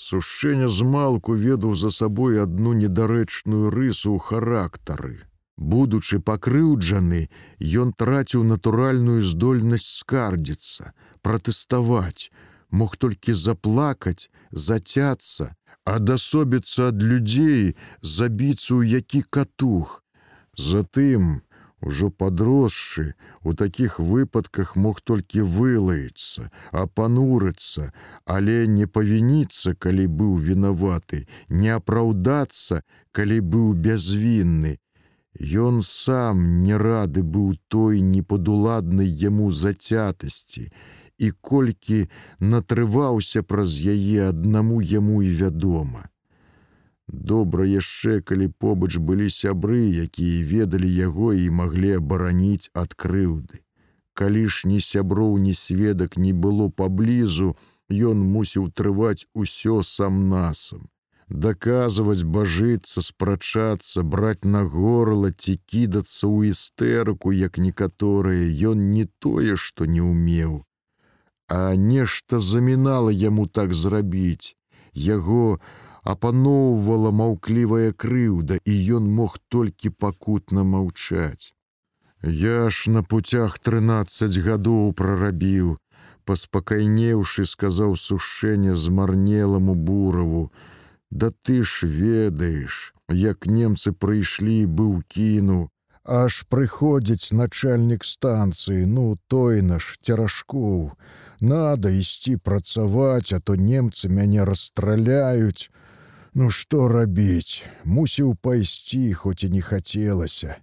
Сушэнне змалку ведаў за сабой адну недарэчную рысу ў характары. Будучы пакрыўджаны, ён траціў натуральную здольнасць скардзіцца, пратэставаць, мог толькі заплакаць, зацяцца, адасобіцца ад людзей, забіцца ў які катух. Затым, ужо падросшы, у такіх выпадках мог толькі вылаецца, апанурыцца, але не павініцца, калі быў вінаваты, не апраўдацца, калі быў бязвінны. Ён сам не рады быў той непадуладнай яму зацятасці, і колькі натрываўся праз яе аднаму яму і вядома. Добра яшчэ, калі побач былі сябры, якія ведалі яго і маглі абараніць ад крыўды. Калі ж ні сяброў, ні сведак не было паблізу, ён мусіў трываць усё сам насам. Даказваць, бажыцца, спрачацца, браць на горла ці кідацца ў істэрыку, як некаторыя, ён не тое, што не ўмеў а нешта замінала яму так зрабіць. Яго апаноўвала маўклівая крыўда, і ён мог толькі пакутна маўчаць. Я ж на путях 13 гадоў прарабіў, паспакайнеўшы, сказаў сушэнне змарнеламу бураву: « Да ты ж ведаеш, як немцы прыйшлі быў кіну, аж прыходзіць начальнік станцыі, ну той наш цяражкоў, надо ісці працаваць, а то немцы мяне расстраляюць. Ну што рабіць, мусіў пайсці, хоць і не хацелася,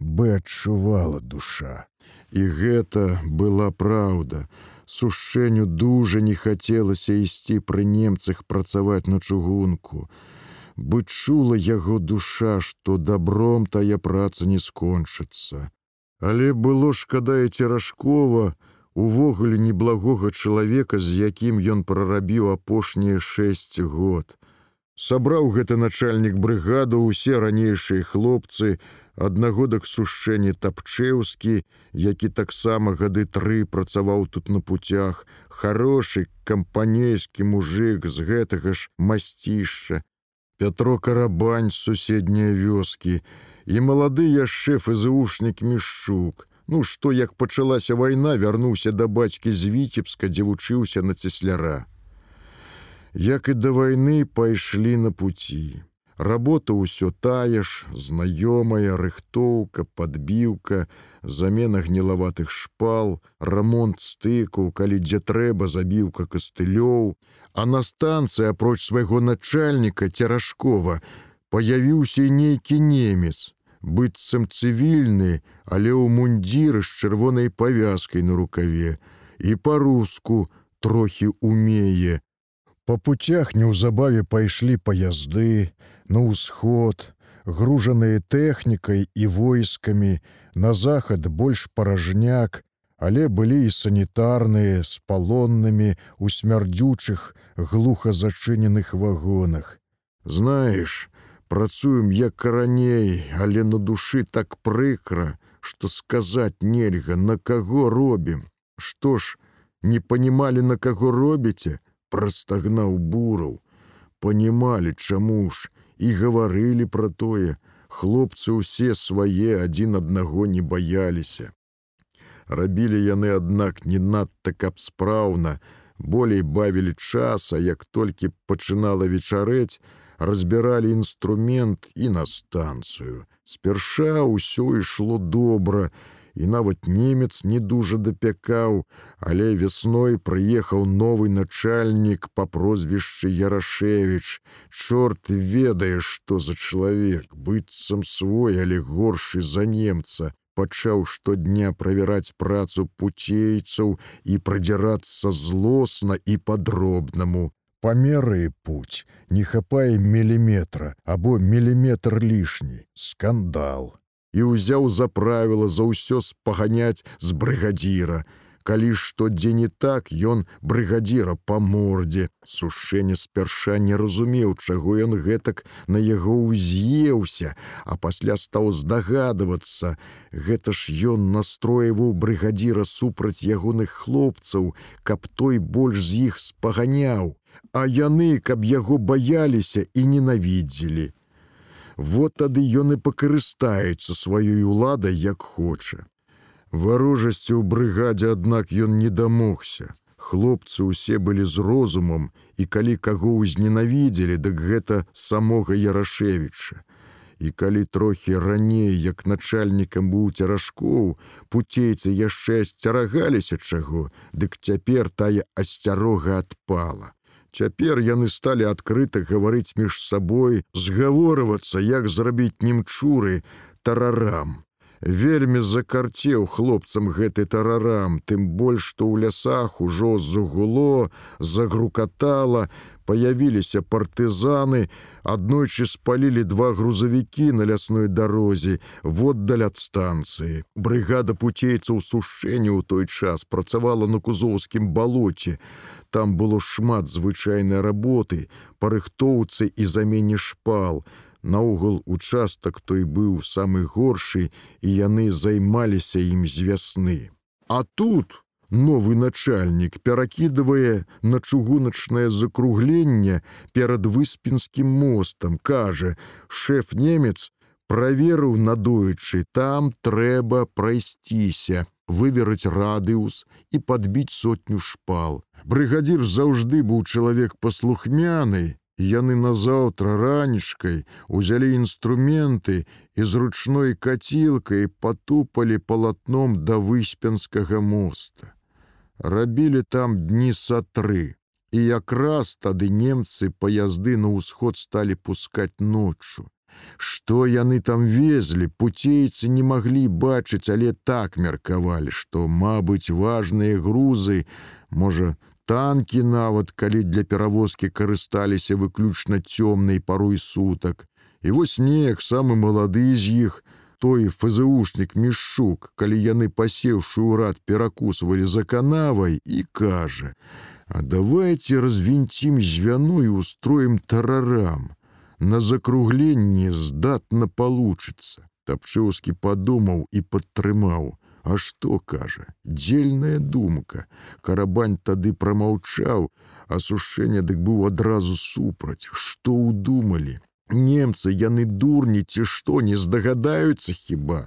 бы адчувала душа. І гэта была праўда. Сушэнню дужа не хацелася ісці пры немцах працаваць на чугунку. Бы чула яго душа, што добром тая праца не скончыцца. Але было шкада і цяражкова, увогуле неблагога чалавека, з якім ён прарабіў апошнія шэсць год. Сабраў гэты начальнік брыгаду усе ранейшыя хлопцы, аднагодак сушэнне тапчэўскі, які таксама гады тры працаваў тут на путях, хорошы кампанейскі мужик з гэтага ж масцішча. Пятро карабань з суседняй вёскі і малады яшчэ фзушнік мішчук. Ну што як пачалася вайна, вярнуўся да бацькі з віцебска, дзе вучыўся на цесляра. Як і да вайны пайшлі на пуці. Работа ўсё тая ж, знаёмая, рыхтоўка, падбіўка, замена гнілаватых шпал, рамонт стыкаў, калі дзе трэба забіўка кастылёў, А на станцыі апроч свайго начальніка цяражкова паявіўся нейкі немец, быццам цывільны, але ў мундзіры з чырвонай павязкай на рукаве і па-руску трохі умее. Па путях неўзабаве пайшлі паязды, на ўсход, гружаныя тэхнікай і войскамі, на захад больш паражняк, але былі і санітарныя з палоннымі у смярдзючых глуха зачыненых вагонах. Знаеш, працуем як раней, але на душы так прыкра, што сказаць нельга, на каго робім. Што ж, не панімалі, на каго робіце, прастагнаў бураў. Панімалі, чаму ж і гаварылі пра тое, хлопцы ўсе свае адзін аднаго не баяліся. Рабілі яны, аднак, не надта каб спраўна, болей бавілі часа, як толькі пачынала вечарэць, разбіралі інструмент і на станцыю. Спярша ўсё ішло добра, і нават немец не дужа дапякаў, але вясной прыехаў новы начальнік па прозвішчы Ярашевич. Чорт ведае, што за чалавек, быццам свой, але горшы за немца, пачаў штодня правяраць працу пуцейцаў і прадзірацца злосна і падробнаму. Памеры путь не хапае міліметра або міліметр лішні. Скандал і ўзяў за правіла за ўсё спаганяць з брыгадзіра. Калі што дзе не так ён брыгадзіра па мордзе. Сушэнне спярша не разумеў чаго ён гэтак на яго ўз'еўся а пасля стаў здагадвацца. Гэта ж ён настройваў брыгадзіра супраць ягоных хлопцаў каб той больш з іх спаганяў. А яны, каб яго баяліся і ненавідзелі. Вот тады ён і пакарыстаецца сваёй уладай як хоча. Варожасці ў брыгадзе, аднак ён не дамогся. Хлопцы ўсе былі з розумам, і калі каго ўзненавідзелі, дык гэта самога Ярашевіча. І калі трохі раней, як начальнікам быў цяражкоў, пуцейцы яшчэ асцерагаліся чаго, дык цяпер тая асцярога адпала. Цяпер яны сталі адкрыта гаварыць між сабой, згаворвацца, як зрабіць немчуры тарарам. Вельмі закарцеў хлопцам гэты тарарам, тым больш, што ў лясах ужо загуло, загрукатала, паявіліся партызаны, аднойчы спалілі два грузавікі на лясной дарозе, воддаль ад станцыі. Брыгада пуцейцаў сушэння ў той час працавала на кузоўскім балоце. Там было шмат звычайнай работы, парыхтоўцы і замене шпал. Наогул участак той быў самы горшы, і яны займаліся ім з вясны. А тут новы начальнік перакідывае на чыгуначнае закругленне перад выспінскім мостам, кажа: шэф немец праверыў надоечы, там трэба прайсціся, выверыць радыус і падбіць сотню шпал. Брыгадзір заўжды быў чалавек паслухмяны, яны назаўтра ранішкай узялі інструменты і з ручной кацілкай патупалі палатном да выспенскага моста. Рабілі там дні са тры. І якраз тады немцы паязды на ўсход сталі пускаць ноччу. Што яны там везлі, пуцейцы не маглі бачыць, але так меркавалі, што, мабыць, важныя грузы, можа, танкі нават калі для перавозкі карысталіся выключна цёмнай парой сутак. І вось неяк самы малады з іх той фзушнік мішук калі яны пасеўшы ўрад перакусвалі за канавай і кажа а давайте развінцім звяну і устроім тарарам на закругленні здатна получыцца тапчэўскі падумаў і падтрымаў А што кажа, дзельная думка. Карабань тады прамаўчаў, а сушэнне дык быў адразу супраць, што ўдумалі. Немцы яны дурні ці што не здагадаюцца хіба.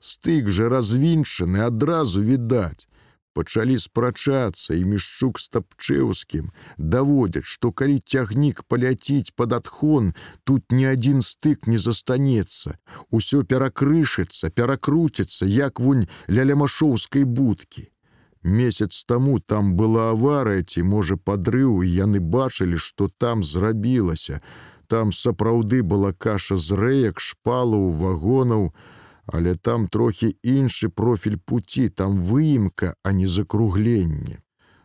Стык жа развінчаны адразу відаць пачалі спрачацца і мішчук стапчэўскім даводзяць што калі цягнік паляціць пад адхон тут ні адзін стык не застанецца. Усё перакрышыцца перакруціцца як вунь ля лямашоўскай будкі. Месяц таму там была аварыя ці можа падрыў і яны бачылі што там зрабілася. Там сапраўды была каша з рэек шпалаў вагонаў але там трохі іншы профіль пуці, там выемка, а не закругленне.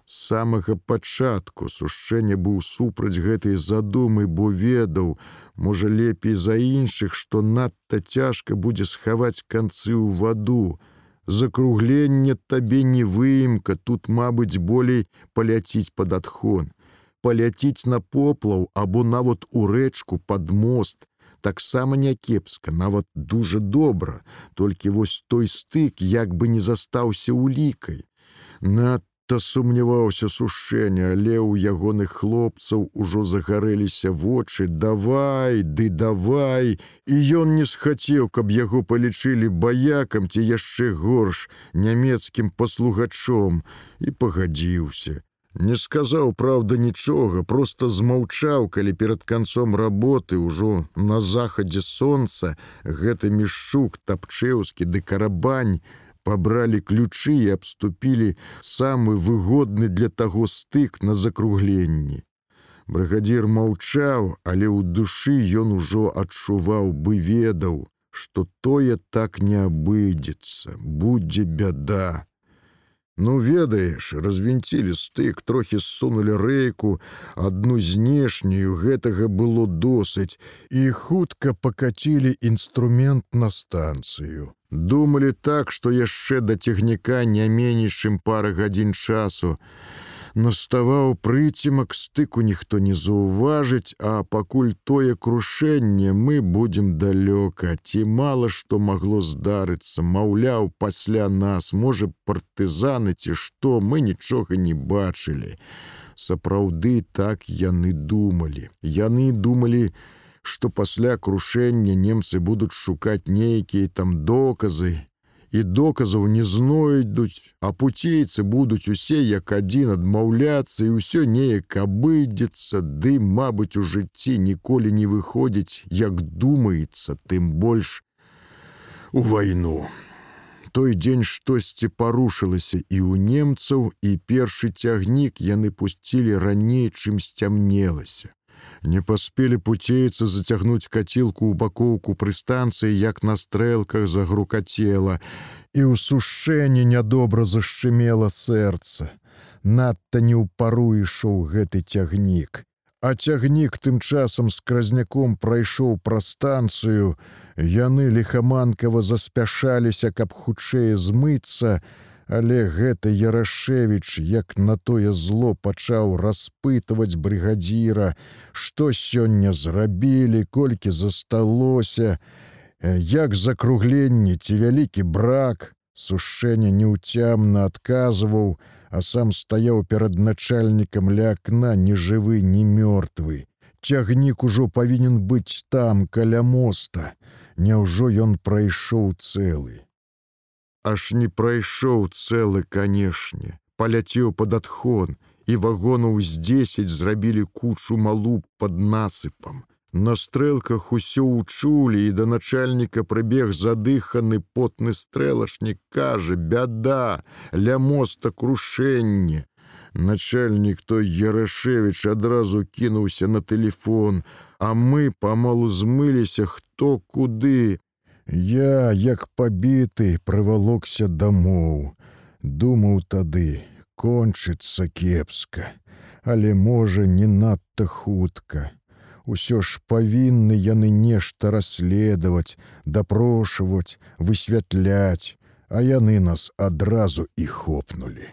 З самага пачатку сушэнне быў супраць гэтай задумы, бо ведаў, можа лепей за іншых, што надта цяжка будзе схаваць канцы ў ваду. Закругленне табе не выемка, тут, мабыць, болей паляціць пад адхон. Паляціць на поплаў або нават у рэчку пад мост, таксама някепска, нават дужа добра, толькі вось той стык як бы не застаўся улікай. Надта сумняваўся сушэнне, але ў ягоных хлопцаў ужо загарэліся вочы, давай, ды давай, і ён не схацеў, каб яго палічылі баякам ці яшчэ горш нямецкім паслугачом і пагадзіўся. Не сказаў праўда нічога, просто змаўчаў, калі перад канцом работы ўжо на захадзе сонца гэты мішчук тапчэўскі ды карабань пабралі ключы і абступілі самы выгодны для таго стык на закругленні. Брыгадзір маўчаў, але ў душы ён ужо адчуваў бы ведаў, што тое так не абыдзецца, будзе бяда. Ну ведаеш, развінцілі стык, трохі ссунули рэйку, адну знешнюю гэтага было досыць і хутка пакацілі інструмент на станцыю. Думалі так, што яшчэ да цягніка не меней, чым пара гадзін часу наставаў прыцемак стыку ніхто не заўважыць, а пакуль тое крушэнне мы будзем далёка, ці мала што магло здарыцца, маўляў, пасля нас, можа партызаны ці што мы нічога не бачылі. Сапраўды так яны думалі. Яны думалі, што пасля крушэння немцы будуць шукаць нейкія там доказы, і доказаў не знойдуць, а пуцейцы будуць усе як адзін адмаўляцца і ўсё неяк абыдзецца, ды, мабыць, у жыцці ніколі не выходзіць, як думаецца, тым больш у вайну. Той дзень штосьці парушылася і ў немцаў і першы цягнік яны пусцілі раней, чым сцямнелася. Не паспелі пуцейцы зацягнуць кацілку ў бакоўку пры станцыі, як на стрэлках загрукацела, і ў сушэнні нядобра зашчымела сэрца. Надта не ў пару ішоў гэты цягнік. А цягнік тым часам з кразняком прайшоў пра станцыю. Яны лихаманкава заспяшаліся, каб хутчэй змыцца, Але гэта Ярашевіч, як на тое зло пачаў распытваць брыгадзіра, што сёння зрабілі, колькі засталося, як закругленне ці вялікі брак, сушэнне неўцямна адказваў, а сам стаяў перад начальнікам ля акна ні жывы, ні мёртвы. Цягнік ужо павінен быць там каля моста. Няўжо ён прайшоў цэлы. Аж не прайшоў цэлы, канешне, паляцеў пад адхон, і вагонаў з дзесяць зрабілі кучу малу пад насыпам. На стрэлках усё ўчулі і да начальніка прыбег задыханы потны стрэлашнік кажа: бяда, ля моста крушэнне. Начальнік той Ярашевич адразу кінуўся на телефон, а мы памалу змыліся хто куды. Я, як пабіты, прывалокся дамоў, думаў тады, кончыцца кепска, але можа не надта хутка. Усё ж павінны яны нешта расследаваць, дапрошваць, высвятляць, а яны нас адразу і хопнули.